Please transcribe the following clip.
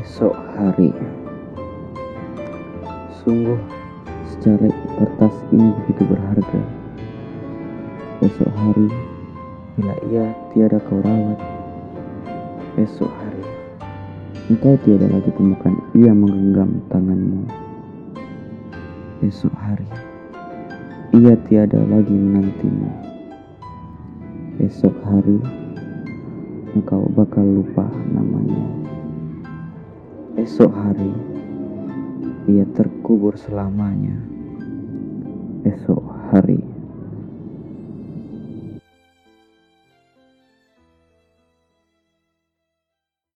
Esok hari. Sungguh secara kertas ini begitu berharga. Esok hari Bila ia tiada kau rawat Esok hari Engkau tiada lagi temukan ia menggenggam tanganmu. Esok hari Ia tiada lagi menantimu. Esok hari Engkau bakal lupa namanya Esok hari ia terkubur selamanya. Esok hari